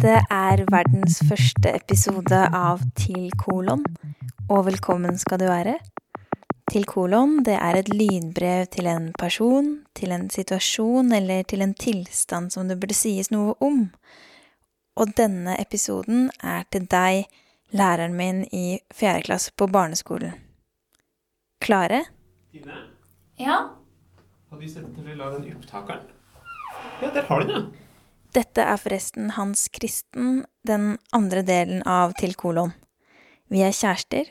Dette er verdens første episode av Til kolon, og velkommen skal du være. Til kolon, det er et lydbrev til en person, til en situasjon eller til en tilstand som det burde sies noe om. Og denne episoden er til deg, læreren min i fjerde klasse på barneskolen. Klare? Tine, Ja? har du sett til å lage den opptakeren? Ja, der har du den, ja. Dette er forresten Hans Kristen, den andre delen av Til kolon. Vi er kjærester,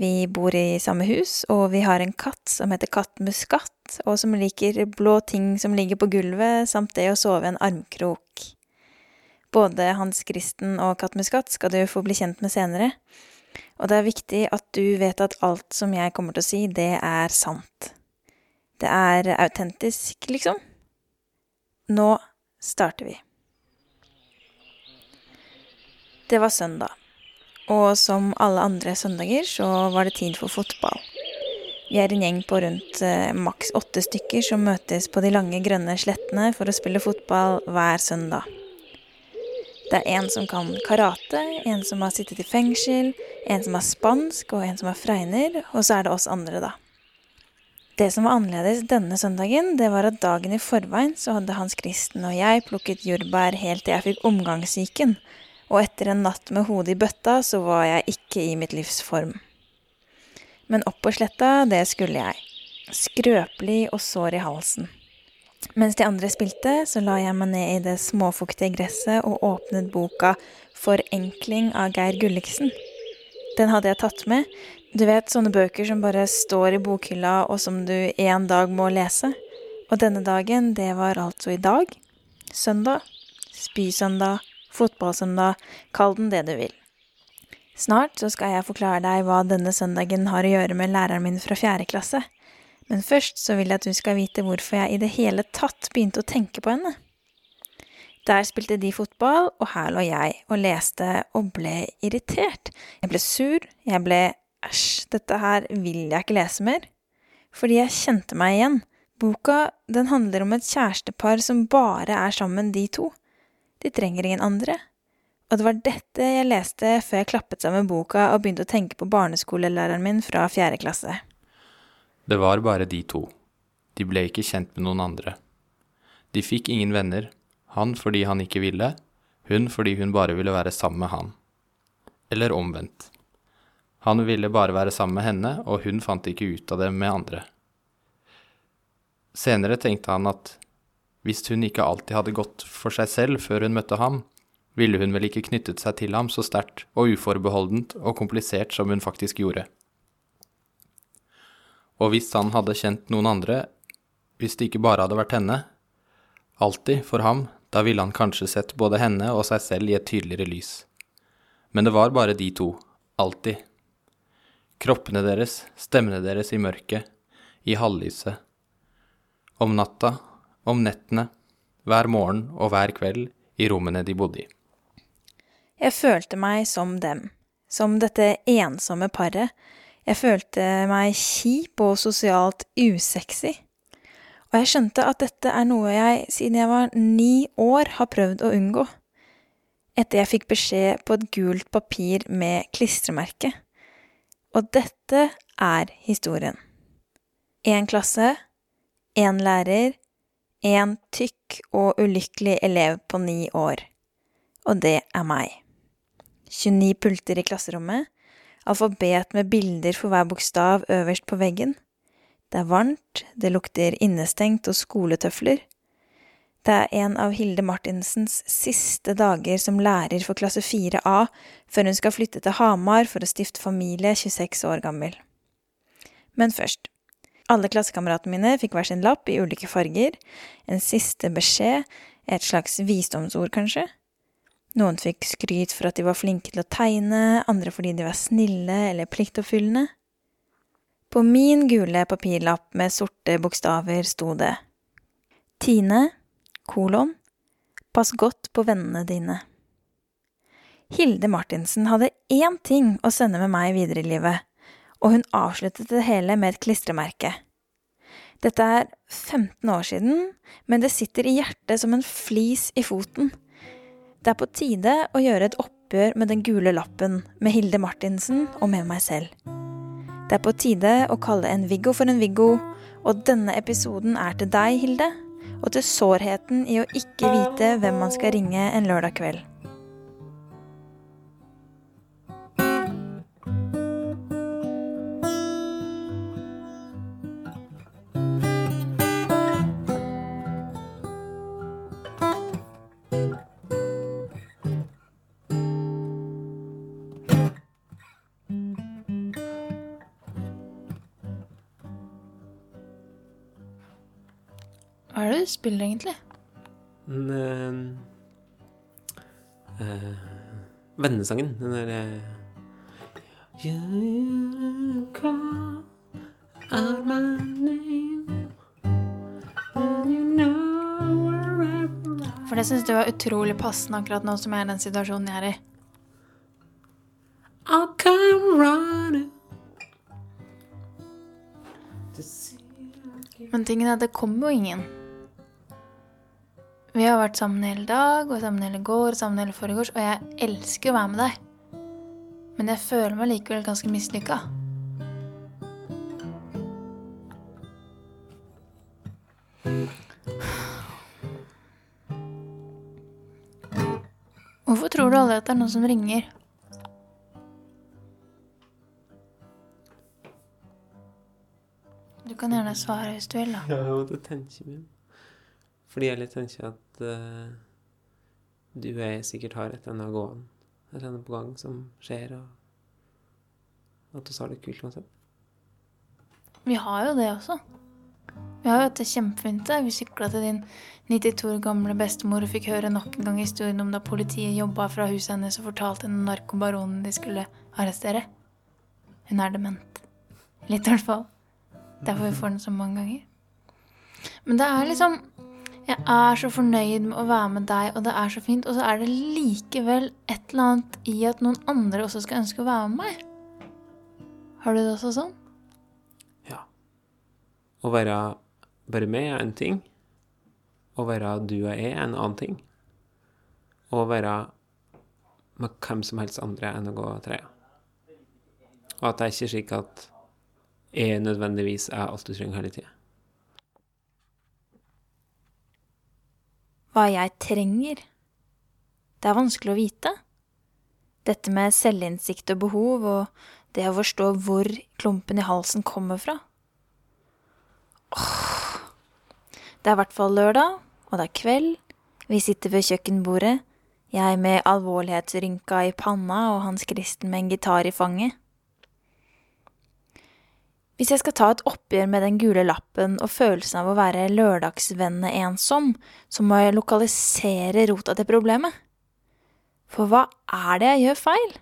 vi bor i samme hus, og vi har en katt som heter Katt Muskat, og som liker blå ting som ligger på gulvet, samt det å sove i en armkrok. Både Hans Kristen og Katt Muskat skal du få bli kjent med senere, og det er viktig at du vet at alt som jeg kommer til å si, det er sant. Det er autentisk, liksom. Nå starter vi. Det var søndag, og som alle andre søndager så var det tid for fotball. Vi er en gjeng på rundt eh, maks åtte stykker som møtes på de lange, grønne slettene for å spille fotball hver søndag. Det er en som kan karate, en som har sittet i fengsel, en som har spansk og en som har fregner, og så er det oss andre, da. Det som var annerledes denne søndagen, det var at dagen i forveien så hadde Hans Kristen og jeg plukket jordbær helt til jeg fikk omgangssyken, og etter en natt med hodet i bøtta så var jeg ikke i mitt livs form. Men opp på sletta, det skulle jeg. Skrøpelig og sår i halsen. Mens de andre spilte, så la jeg meg ned i det småfuktige gresset og åpnet boka Forenkling av Geir Gulliksen. Den hadde jeg tatt med. Du vet sånne bøker som bare står i bokhylla, og som du en dag må lese. Og denne dagen, det var altså i dag. Søndag. Spysøndag. Fotballsøndag. Kall den det du vil. Snart så skal jeg forklare deg hva denne søndagen har å gjøre med læreren min fra fjerde klasse. Men først så vil jeg at du skal vite hvorfor jeg i det hele tatt begynte å tenke på henne. Der spilte de fotball, og her lå jeg og leste og ble irritert. Jeg ble sur, jeg ble æsj, dette her vil jeg ikke lese mer. Fordi jeg kjente meg igjen. Boka, den handler om et kjærestepar som bare er sammen de to. De trenger ingen andre. Og det var dette jeg leste før jeg klappet sammen boka og begynte å tenke på barneskolelæreren min fra fjerde klasse. Det var bare de to. De ble ikke kjent med noen andre. De fikk ingen venner, han fordi han ikke ville, hun fordi hun bare ville være sammen med han. Eller omvendt. Han ville bare være sammen med henne, og hun fant ikke ut av det med andre. Senere tenkte han at hvis hun ikke alltid hadde gått for seg selv før hun møtte ham, ville hun vel ikke knyttet seg til ham så sterkt og uforbeholdent og komplisert som hun faktisk gjorde. Og hvis han hadde kjent noen andre, hvis det ikke bare hadde vært henne, alltid for ham, da ville han kanskje sett både henne og seg selv i et tydeligere lys. Men det var bare de to, alltid. Kroppene deres, stemmene deres i mørket, i halvlyset. Om natta, om nettene, hver morgen og hver kveld i rommene de bodde i. Jeg følte meg som dem, som dette ensomme paret. Jeg følte meg kjip og sosialt usexy. Og jeg skjønte at dette er noe jeg siden jeg var ni år har prøvd å unngå. Etter jeg fikk beskjed på et gult papir med klistremerke. Og dette er historien. Én klasse, én lærer, én tykk og ulykkelig elev på ni år. Og det er meg. 29 pulter i klasserommet, alfabet med bilder for hver bokstav øverst på veggen. Det er varmt, det lukter innestengt og skoletøfler. Det er en av Hilde Martinsens siste dager som lærer for klasse 4A, før hun skal flytte til Hamar for å stifte familie 26 år gammel. Men først, Alle klassekameratene mine fikk hver sin lapp i ulike farger, en siste beskjed, et slags visdomsord, kanskje. Noen fikk skryt for at de var flinke til å tegne, andre fordi de var snille eller pliktoppfyllende. På min gule papirlapp med sorte bokstaver sto det Tine, kolon, pass godt på vennene dine. Hilde Martinsen hadde én ting å sende med meg videre i livet, og hun avsluttet det hele med et klistremerke. Dette er 15 år siden, men det sitter i hjertet som en flis i foten. Det er på tide å gjøre et oppgjør med den gule lappen, med Hilde Martinsen og med meg selv. Det er på tide å kalle en Viggo for en Viggo, og denne episoden er til deg, Hilde, og til sårheten i å ikke vite hvem man skal ringe en lørdag kveld. Hva spill, egentlig? Den eh, eh, Vennesangen. Den derre You call out my name and you know wherever For det syns du var utrolig passende akkurat nå som jeg er i den situasjonen jeg er i. I'll come running Men tingen er at det kommer jo ingen. Vi har vært sammen hele dag, og sammen hele går, og sammen hele foregårs, og jeg elsker å være med deg. Men jeg føler meg likevel ganske mislykka. Hvorfor tror du aldri at det er noen som ringer? Du kan gjerne svare hvis du vil, da. Ja, det tenker vi. Fordi jeg litt tenker at uh, du og jeg sikkert har et eller annet gående, på gang som skjer, og at vi har det kult uansett. Vi har jo det også. Vi har jo hatt det kjempefint. Vi sykla til din 92 år gamle bestemor og fikk høre nok en gang historien om da politiet jobba fra huset hennes og fortalte henne narkobaronen de skulle arrestere. Hun er dement. Litt, i hvert fall. Derfor vi får den så mange ganger. Men det er liksom Jeg er så fornøyd med å være med deg, og det er så fint. Og så er det likevel et eller annet i at noen andre også skal ønske å være med meg. Har du det også sånn? Ja. Å være bare meg er en ting. Å være du og jeg er en annen ting. Å være med hvem som helst andre enn å gå treet. Og at det er ikke slik at jeg nødvendigvis er alt du trenger hele tida. Hva jeg trenger. Det er vanskelig å vite. Dette med selvinnsikt og behov, og det å forstå hvor klumpen i halsen kommer fra. Åh. Det er i hvert fall lørdag, og det er kveld. Vi sitter ved kjøkkenbordet, jeg med alvorlighetsrynka i panna og Hans Kristen med en gitar i fanget. Hvis jeg skal ta et oppgjør med den gule lappen og følelsen av å være lørdagsvenne-ensom, så må jeg lokalisere rota til problemet. For hva er det jeg gjør feil?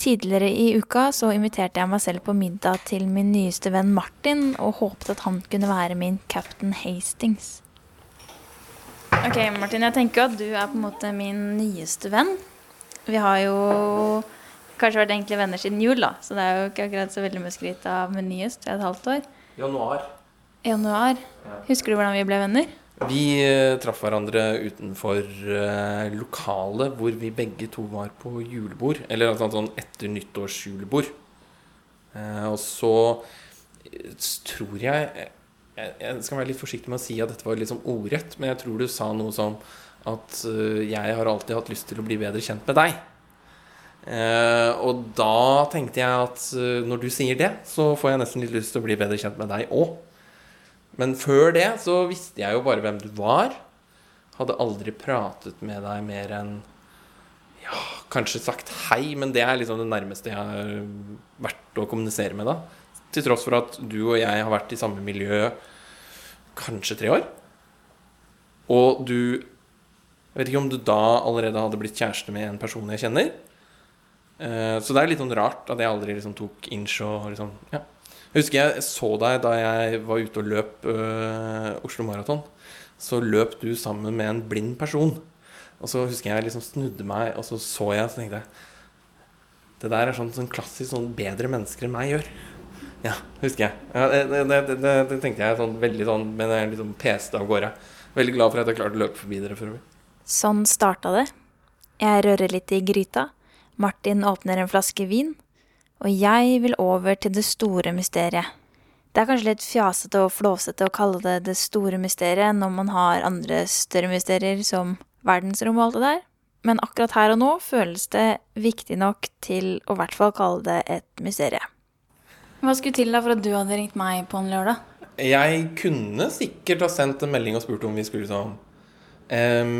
Tidligere i uka så inviterte jeg meg selv på middag til min nyeste venn Martin, og håpet at han kunne være min Captain Hastings. Ok, Martin, jeg tenker at du er på en måte min nyeste venn. Vi har jo kanskje vært egentlig venner siden jul, da. Så det er jo ikke akkurat så veldig mye skryt av med nyest. Det er et halvt år. Januar. Januar. Husker du hvordan vi ble venner? Vi eh, traff hverandre utenfor eh, lokalet hvor vi begge to var på julebord. Eller altså sånn etter nyttårsjulebord. Eh, og så eh, tror jeg, jeg Jeg skal være litt forsiktig med å si at dette var litt sånn ordrett, men jeg tror du sa noe som at eh, jeg har alltid hatt lyst til å bli bedre kjent med deg. Eh, og da tenkte jeg at eh, når du sier det, så får jeg nesten litt lyst til å bli bedre kjent med deg òg. Men før det så visste jeg jo bare hvem du var. Hadde aldri pratet med deg mer enn Ja, kanskje sagt hei, men det er liksom det nærmeste jeg har vært å kommunisere med deg. Til tross for at du og jeg har vært i samme miljø kanskje tre år. Og du Jeg vet ikke om du da allerede hadde blitt kjæreste med en person jeg kjenner. Eh, så det er litt sånn rart at jeg aldri liksom tok inch og liksom Ja. Jeg husker jeg så deg da jeg var ute og løp øh, Oslo Maraton. Så løp du sammen med en blind person. Og så husker jeg liksom snudde meg, og så så jeg, og tenkte jeg Det der er sånn, sånn klassisk sånn bedre mennesker enn meg gjør. Ja, husker jeg. Ja, det, det, det, det, tenkte jeg sånn veldig sånn, men jeg liksom peste av gårde. Veldig glad for at jeg klarte å løpe forbi dere for. Sånn starta det. Jeg rører litt i gryta. Martin åpner en flaske vin. Og jeg vil over til det store mysteriet. Det er kanskje litt fjasete og flåsete å kalle det det store mysteriet når man har andre større mysterier som verdensrom og alt det der, men akkurat her og nå føles det viktig nok til å i hvert fall kalle det et mysterie. Hva skulle til da for at du hadde ringt meg på en lørdag? Jeg kunne sikkert ha sendt en melding og spurt om vi skulle sånn um,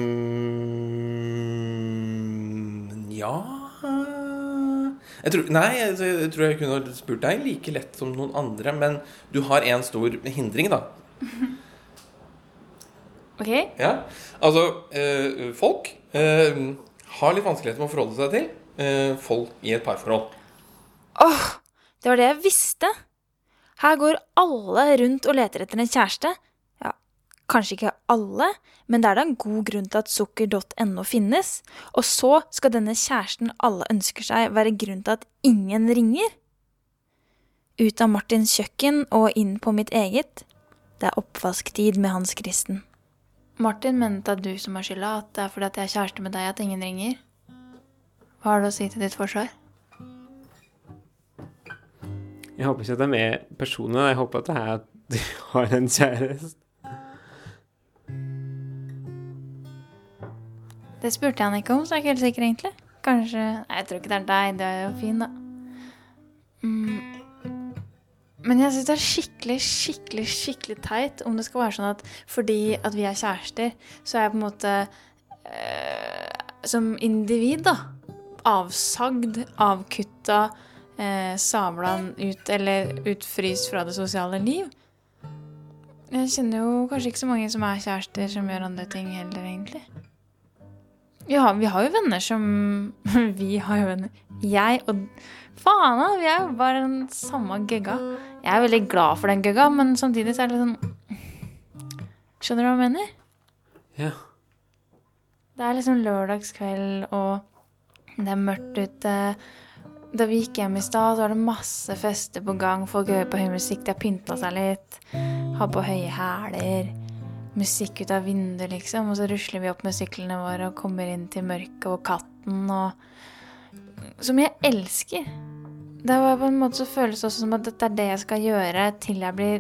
Ja jeg tror, Nei, jeg, tror jeg kunne spurt deg like lett som noen andre. Men du har én stor hindring, da. Ok? Ja, altså eh, Folk eh, har litt vanskeligheter med å forholde seg til eh, folk i et parforhold. Åh, det var det jeg visste! Her går alle rundt og leter etter en kjæreste. Kanskje ikke alle, men det er da en god grunn til at sukker.no finnes. Og så skal denne kjæresten alle ønsker seg, være grunn til at ingen ringer. Ut av Martins kjøkken og inn på mitt eget. Det er oppvasktid med Hans Kristen. Martin mente at du som har skylda, at det er fordi at jeg er kjæreste med deg at ingen ringer. Hva har du å si til ditt forsvar? Jeg håper ikke at det er personer. Jeg håper at det er at du har en kjæreste. Det spurte jeg han ikke om, så jeg er ikke helt sikker, egentlig. Kanskje Nei, jeg tror ikke det er deg. Du er jo fin, da. Mm. Men jeg syns det er skikkelig, skikkelig, skikkelig teit om det skal være sånn at fordi at vi er kjærester, så er jeg på en måte eh, Som individ, da. Avsagd, avkutta, eh, sabla ut eller utfryst fra det sosiale liv. Jeg kjenner jo kanskje ikke så mange som er kjærester, som gjør andre ting heller, egentlig. Ja, vi har jo venner som Vi har jo venner. Jeg og Faen, da! Vi er jo bare den samme gøgga. Jeg er veldig glad for den gøgga, men samtidig så er det litt sånn Skjønner du hva jeg mener? Ja. Det er liksom lørdagskveld, og det er mørkt ute. Da vi gikk hjem i stad, så var det masse fester på gang. Folk hører på høy musikk, de har pynta seg litt. Har på høye hæler. Musikk ut av vinduet, liksom. Og så rusler vi opp med syklene våre og kommer inn til mørket og katten og Som jeg elsker. Det var på en måte så føles det også som at dette er det jeg skal gjøre til jeg blir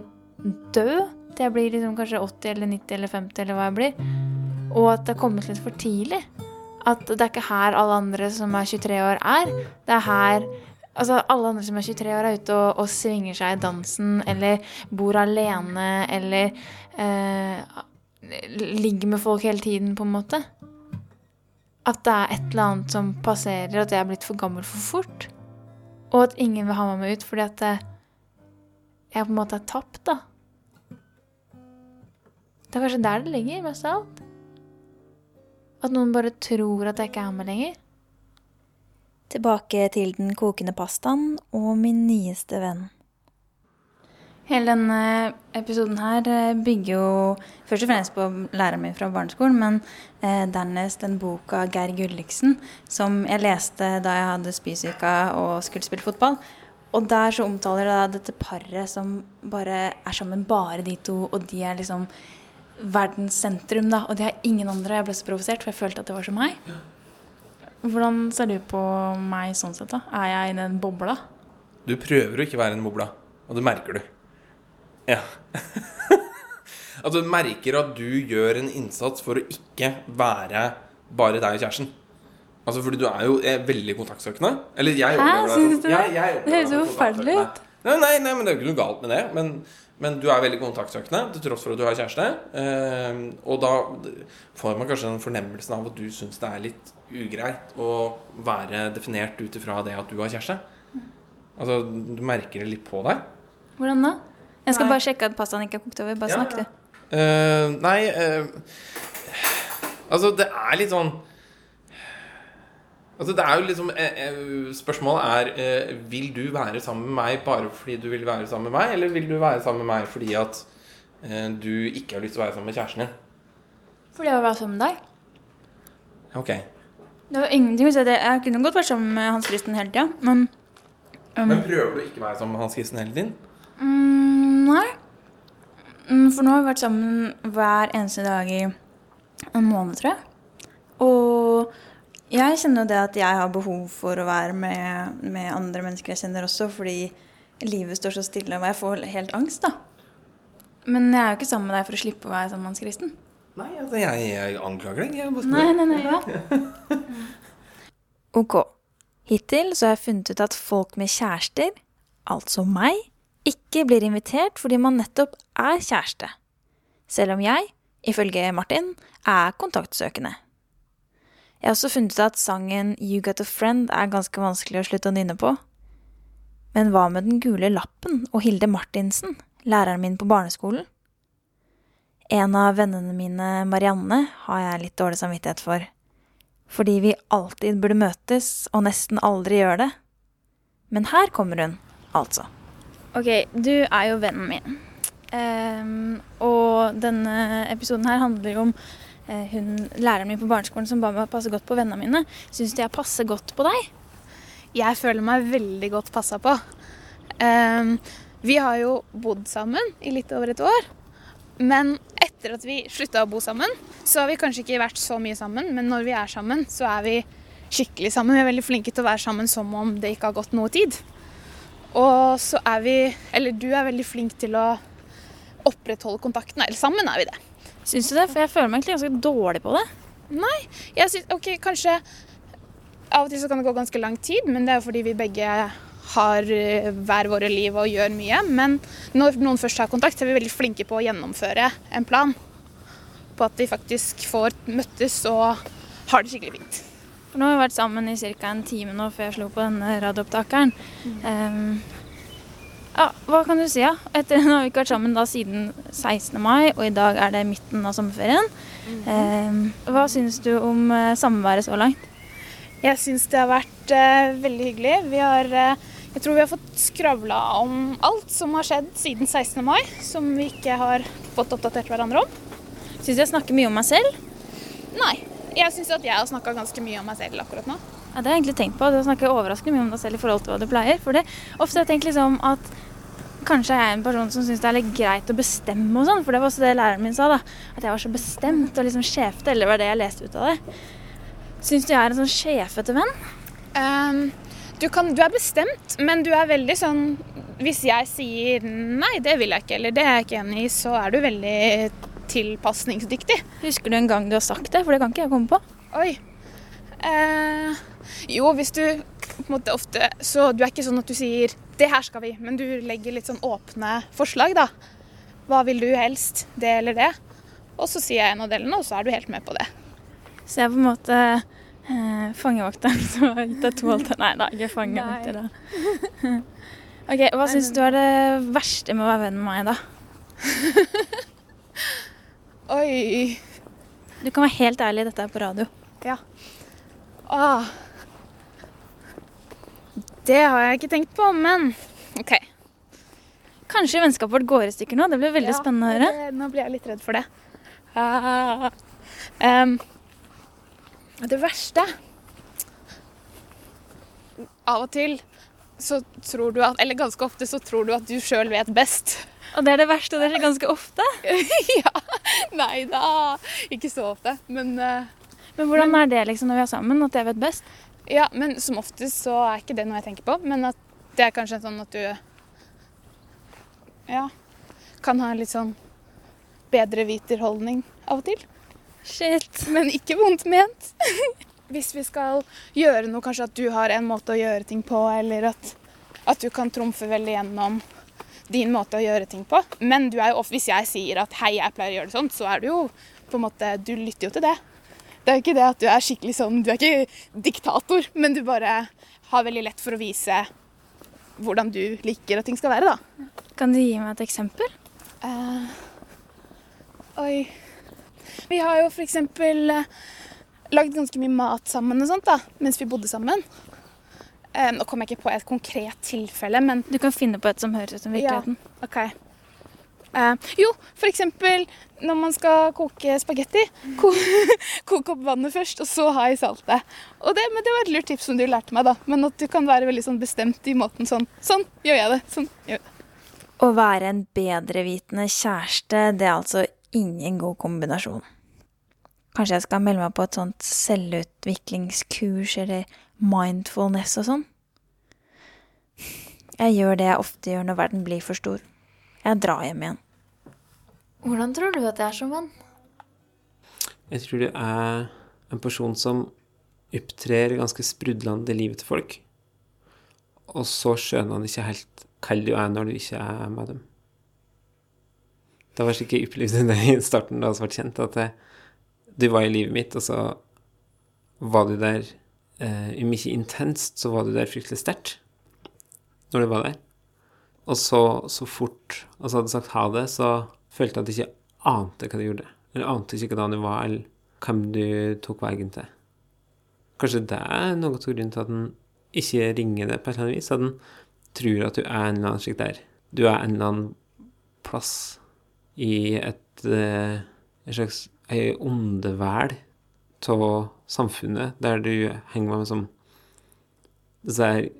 død. Til jeg blir liksom kanskje 80 eller 90 eller 50 eller hva jeg blir. Og at det har kommet litt for tidlig. At det er ikke her alle andre som er 23 år, er. Det er her Altså, alle andre som er 23 år, er ute og, og svinger seg i dansen, eller bor alene, eller eh, ligger med folk hele tiden, på en måte. At det er et eller annet som passerer, at jeg er blitt for gammel for fort. Og at ingen vil ha meg med ut fordi at eh, jeg på en måte er tapt, da. Det er kanskje der det ligger, mest av alt. At noen bare tror at jeg ikke er med lenger. Tilbake til den kokende pastaen og min nyeste venn. Hele denne episoden her eh, bygger jo først og fremst på læreren min fra barneskolen, men eh, dernest en bok av Geir Gulliksen som jeg leste da jeg hadde spysyka og skulle spille fotball. Og der så omtaler det da dette paret som bare er sammen, bare de to, og de er liksom verdens sentrum, da. Og de har ingen andre. Jeg ble så provosert, for jeg følte at det var som meg. Hvordan ser du på meg sånn sett, da? Er jeg inne i en bobla? Du prøver å ikke være i en bobla, og det merker du. Ja. at du merker at du gjør en innsats for å ikke være bare deg og kjæresten. Altså fordi du er jo er veldig kontaktsøkende. Eller jeg Hæ, deg synes du det? Jeg- jeg Det høres jo forferdelig ut. Nei, nei, nei, men det er jo ikke noe galt med det. Men, men du er veldig kontaktsøkende til tross for at du har kjæreste. Eh, og da får man kanskje den fornemmelsen av at du syns det er litt ugreit å være definert ut ifra det at du har kjæreste. Altså, du merker det litt på deg. Hvordan da? Jeg skal Nei. bare sjekke at pastaen ikke er kokt over. Bare Ja, snakk, ja. Eh, nei eh, Altså, det er litt sånn Altså, det er jo liksom eh, eh, Spørsmålet er eh, Vil du være sammen med meg bare fordi du vil være sammen med meg, eller vil du være sammen med meg fordi at du ikke har lyst til å være sammen med kjæresten din? Fordi jeg vil være sammen med deg. Ok. Det var ingenting å si. det. Jeg kunne godt vært sammen med Hans Christen hele tida, men um, Men prøver du ikke å være sammen med Hans Kristen hele tiden? mm, Nei. Mm, For nå har vi vært sammen hver eneste dag i en måned, tror jeg. Og jeg kjenner jo det at jeg har behov for å være med, med andre mennesker jeg kjenner også, fordi livet står så stille, og jeg får helt angst, da. Men jeg er jo ikke sammen med deg for å slippe å være sammen med Kristen. Nei, altså, jeg, jeg anklager deg. Jeg. Nei, nei, nei, hva? Ok. Hittil så har jeg funnet ut at folk med kjærester, altså meg, ikke blir invitert fordi man nettopp er kjæreste. Selv om jeg, ifølge Martin, er kontaktsøkende. Jeg har også funnet ut at sangen You Got A Friend er ganske vanskelig å slutte å nynne på. Men hva med Den gule lappen og Hilde Martinsen, læreren min på barneskolen? En av vennene mine, Marianne, har jeg litt dårlig samvittighet for. Fordi vi alltid burde møtes, og nesten aldri gjør det. Men her kommer hun, altså. Ok, du er jo vennen min. Um, og denne episoden her handler jo om hun, læreren min på barneskolen som ba meg passe godt på vennene mine. Syns de jeg passer godt på deg? Jeg føler meg veldig godt passa på. Um, vi har jo bodd sammen i litt over et år. Men etter at vi slutta å bo sammen, så har vi kanskje ikke vært så mye sammen. Men når vi er sammen, så er vi skikkelig sammen. Vi er veldig flinke til å være sammen som om det ikke har gått noe tid. Og så er vi Eller du er veldig flink til å opprettholde kontakten. Eller sammen er vi det. Syns du det? For jeg føler meg egentlig ganske dårlig på det. Jeg synes, ok, kanskje Av og til så kan det gå ganske lang tid, men det er jo fordi vi begge har eh, hver våre liv og gjør mye. Men når noen først har kontakt, så er vi veldig flinke på å gjennomføre en plan. På at de faktisk får møttes og har det skikkelig fint. For nå har vi vært sammen i ca. en time nå før jeg slo på denne radioopptakeren. Ehm, ja, hva kan du si, da? Etter nå har vi ikke vært sammen da siden 16. mai, og i dag er det midten av sommerferien. Ehm, hva syns du om eh, samværet så langt? Jeg syns det har vært eh, veldig hyggelig. Vi har, eh, jeg tror vi har fått skravla om alt som har skjedd siden 16. mai, som vi ikke har fått oppdatert hverandre om. Syns du jeg snakker mye om meg selv? Nei. Jeg syns at jeg har snakka ganske mye om meg selv akkurat nå. Ja, det har jeg egentlig tenkt på. Du snakker overraskende mye om deg selv i forhold til hva du pleier. For det, ofte har jeg tenkt liksom at kanskje jeg er en person som syns det er litt greit å bestemme og sånn. For det var også det læreren min sa, da. At jeg var så bestemt og liksom sjefete. Eller var det jeg leste ut av det. Syns du jeg er en sånn sjefete venn? Um, du, kan, du er bestemt, men du er veldig sånn Hvis jeg sier nei, det vil jeg ikke, eller det er jeg ikke enig i, så er du veldig tilpasningsdyktig. Husker du en gang du har sagt det? For det kan ikke jeg komme på. Oi. Eh, jo, hvis du på en måte ofte Så du er ikke sånn at du sier 'det her skal vi', men du legger litt sånn åpne forslag, da. Hva vil du helst? Det eller det? Og så sier jeg en av delene, og så er du helt med på det. Så jeg er på en måte eh, fangevokteren som har gitt deg to alternativer. Nei da, ikke fangevokter, da. ok, Hva syns du er det verste med å være venn med meg, da? Oi. Du kan være helt ærlig, dette er på radio. Ah. Det har jeg ikke tenkt på, men OK. Kanskje vennskapet vårt går i stykker nå. Det blir veldig Ja, spennende å høre. Det, nå blir jeg litt redd for det. Ah. Um, det verste Av og til så tror du at Eller ganske ofte så tror du at du sjøl vet best. Og det er det verste, og det skjer ganske ofte. ja. Nei da. Ikke så ofte. Men uh, Men hvordan er det liksom når vi er sammen, at jeg vet best? Ja, men som oftest så er ikke det noe jeg tenker på. Men at det er kanskje sånn at du Ja. Kan ha en litt sånn bedre viterholdning av og til. Shit. Men ikke vondt ment. Hvis vi skal gjøre noe, kanskje at du har en måte å gjøre ting på, eller at, at du kan trumfe veldig gjennom din måte å gjøre ting på. Men du er jo hvis jeg sier at hei, jeg pleier å gjøre det sånn, så er du jo på en måte Du lytter jo til det. Det er jo ikke det at du er skikkelig sånn Du er ikke diktator, men du bare har veldig lett for å vise hvordan du liker at ting skal være, da. Kan du gi meg et eksempel? Uh, oi Vi har jo eksempel eh, lagd ganske mye mat sammen og sånt da, mens vi bodde sammen. Uh, nå kommer jeg ikke på et konkret tilfelle, men Du kan finne på et som høres ut som virkeligheten. Ja, OK. Eh, jo, eksempel når man skal koke spagetti. Ko koke opp vannet først, og så ha i saltet. Og det, men det var et lurt tips som du lærte meg, da. Men at du kan være veldig sånn bestemt i måten sånn. Sånn gjør jeg det. Sånn gjør jeg det. Å være en bedrevitende kjæreste, det er altså ingen god kombinasjon. Kanskje jeg skal melde meg på et sånt selvutviklingskurs eller mindfulness og sånn? Jeg gjør det jeg ofte gjør når verden blir for stor. Jeg drar hjem igjen. Hvordan tror du at jeg er som venn? Jeg tror du er en person som opptrer ganske sprudlende i livet til folk, og så skjønner han ikke helt hvem du er når du ikke er med dem. Det var slik jeg opplevde det i starten da vi ble kjent, at jeg, du var i livet mitt, og så var du der eh, Om ikke intenst, så var du der fryktelig sterkt når du var der. Og så, så fort altså hadde sagt ha det, så følte jeg at jeg ikke ante hva du gjorde. Eller ante ikke hvordan du var, eller hvem du tok veien til. Kanskje det er noe av grunnen til at den ikke ringer det på et eller annet vis. At den tror at du er en eller annen slik der. Du er en eller annen plass i et, eh, et slags ei åndevæl av samfunnet, der du henger med som disse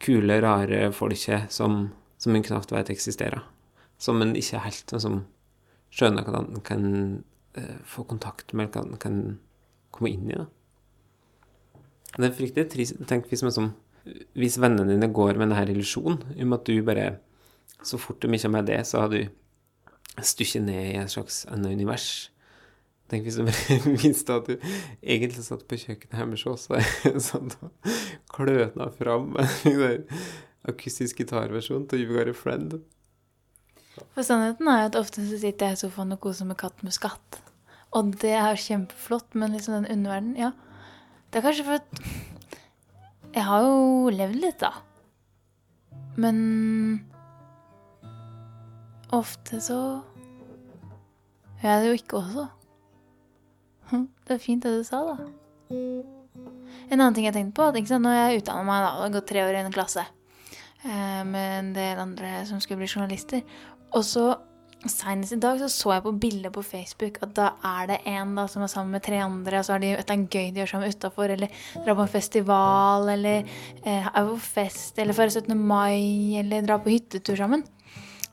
kule, rare folket som, som en knapt vet eksisterer. Som en ikke helt liksom, skjønner hvordan en kan uh, få kontakt med, hvordan en kan komme inn i. Da. Det er fryktelig trist. Tenk hvis, liksom, hvis vennene dine går med denne illusjonen om at du bare Så fort de ikke har med det, så har du stykket ned i et slags annet univers. Tenk hvis du bare visste at du egentlig satt på kjøkkenet hjemme hos oss og kløna fram en akustisk gitarversjon til You've Got a Friend. For sannheten er at ofte så sitter jeg i sofaen og koser med katt med skatt. Og det er kjempeflott, men liksom den underverdenen, ja. Det er kanskje for at Jeg har jo levd litt, da. Men ofte så jeg det jo ikke også. Hm, Det er fint det du sa, da. En annen ting jeg tenkte på, at når jeg utdanner meg, da, og har gått tre år i en klasse med en del andre som skulle bli journalister, og så Senest i dag så, så jeg på bildet på Facebook at da er det en da som er sammen med tre andre, og så har de et gøy de gjør sammen utafor, eller drar på en festival, eller eh, er på fest, eller feirer 17. mai, eller drar på hyttetur sammen.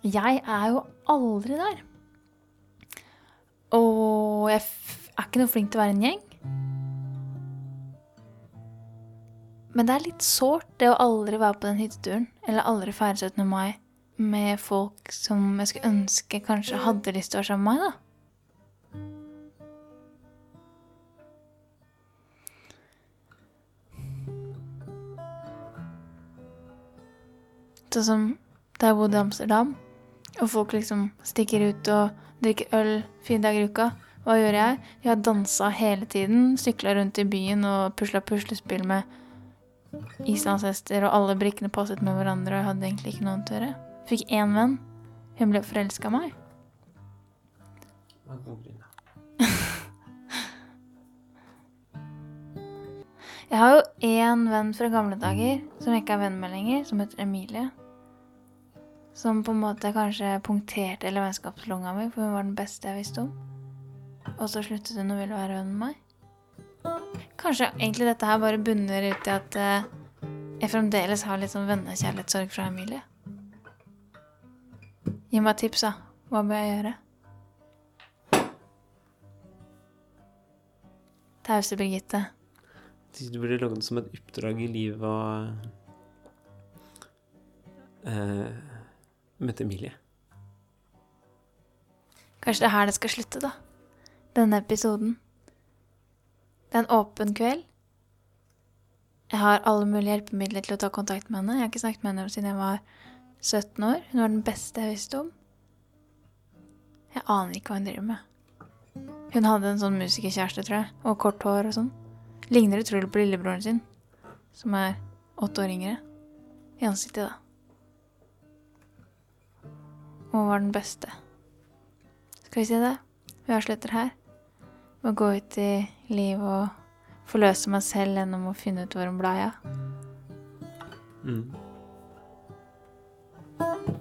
Jeg er jo aldri der. Og jeg er ikke noe flink til å være en gjeng. Men det er litt sårt, det å aldri være på den hytteturen, eller aldri feire 17. mai med folk som jeg skulle ønske kanskje hadde lyst til å være sammen med meg, da. Sånn som da jeg bodde i Amsterdam, og folk liksom stikker ut og drikker øl fire dager i uka. Hva gjør jeg? Jeg har dansa hele tiden, sykla rundt i byen og pusla puslespill med islandshester, og alle brikkene passet med hverandre, og jeg hadde egentlig ikke noe tørre. Fikk én venn. Hun ble forelska i meg. Jeg har jo én venn fra gamle dager som jeg ikke er venn med lenger, som heter Emilie. Som på en måte kanskje punkterte hele vennskapslunga mi, for hun var den beste jeg visste om. Og så sluttet hun å ville være venn med meg. Kanskje egentlig dette her bare bunner ut i at eh, jeg fremdeles har litt sånn vennekjærlighetssorg fra Emilie. Gi meg tips, da. Hva bør jeg gjøre? Tause Birgitte. Du burde lage det som et oppdrag i livet og uh, møte Emilie. Kanskje det er her det skal slutte, da. Denne episoden. Det er en åpen kveld. Jeg har alle mulige hjelpemidler til å ta kontakt med henne. Jeg har ikke snakket med henne siden jeg var 17 år. Hun var den beste jeg visste om. Jeg aner ikke hva hun driver med. Hun hadde en sånn musikerkjæreste, tror jeg, og kort hår og sånn. Ligner utrolig på lillebroren sin, som er åtte år yngre. I ansiktet, da. og var den beste. Skal vi si det? Vi avslutter her. Å gå ut i livet og forløse meg selv gjennom å finne ut hvor en blei av. Mm. Hallo.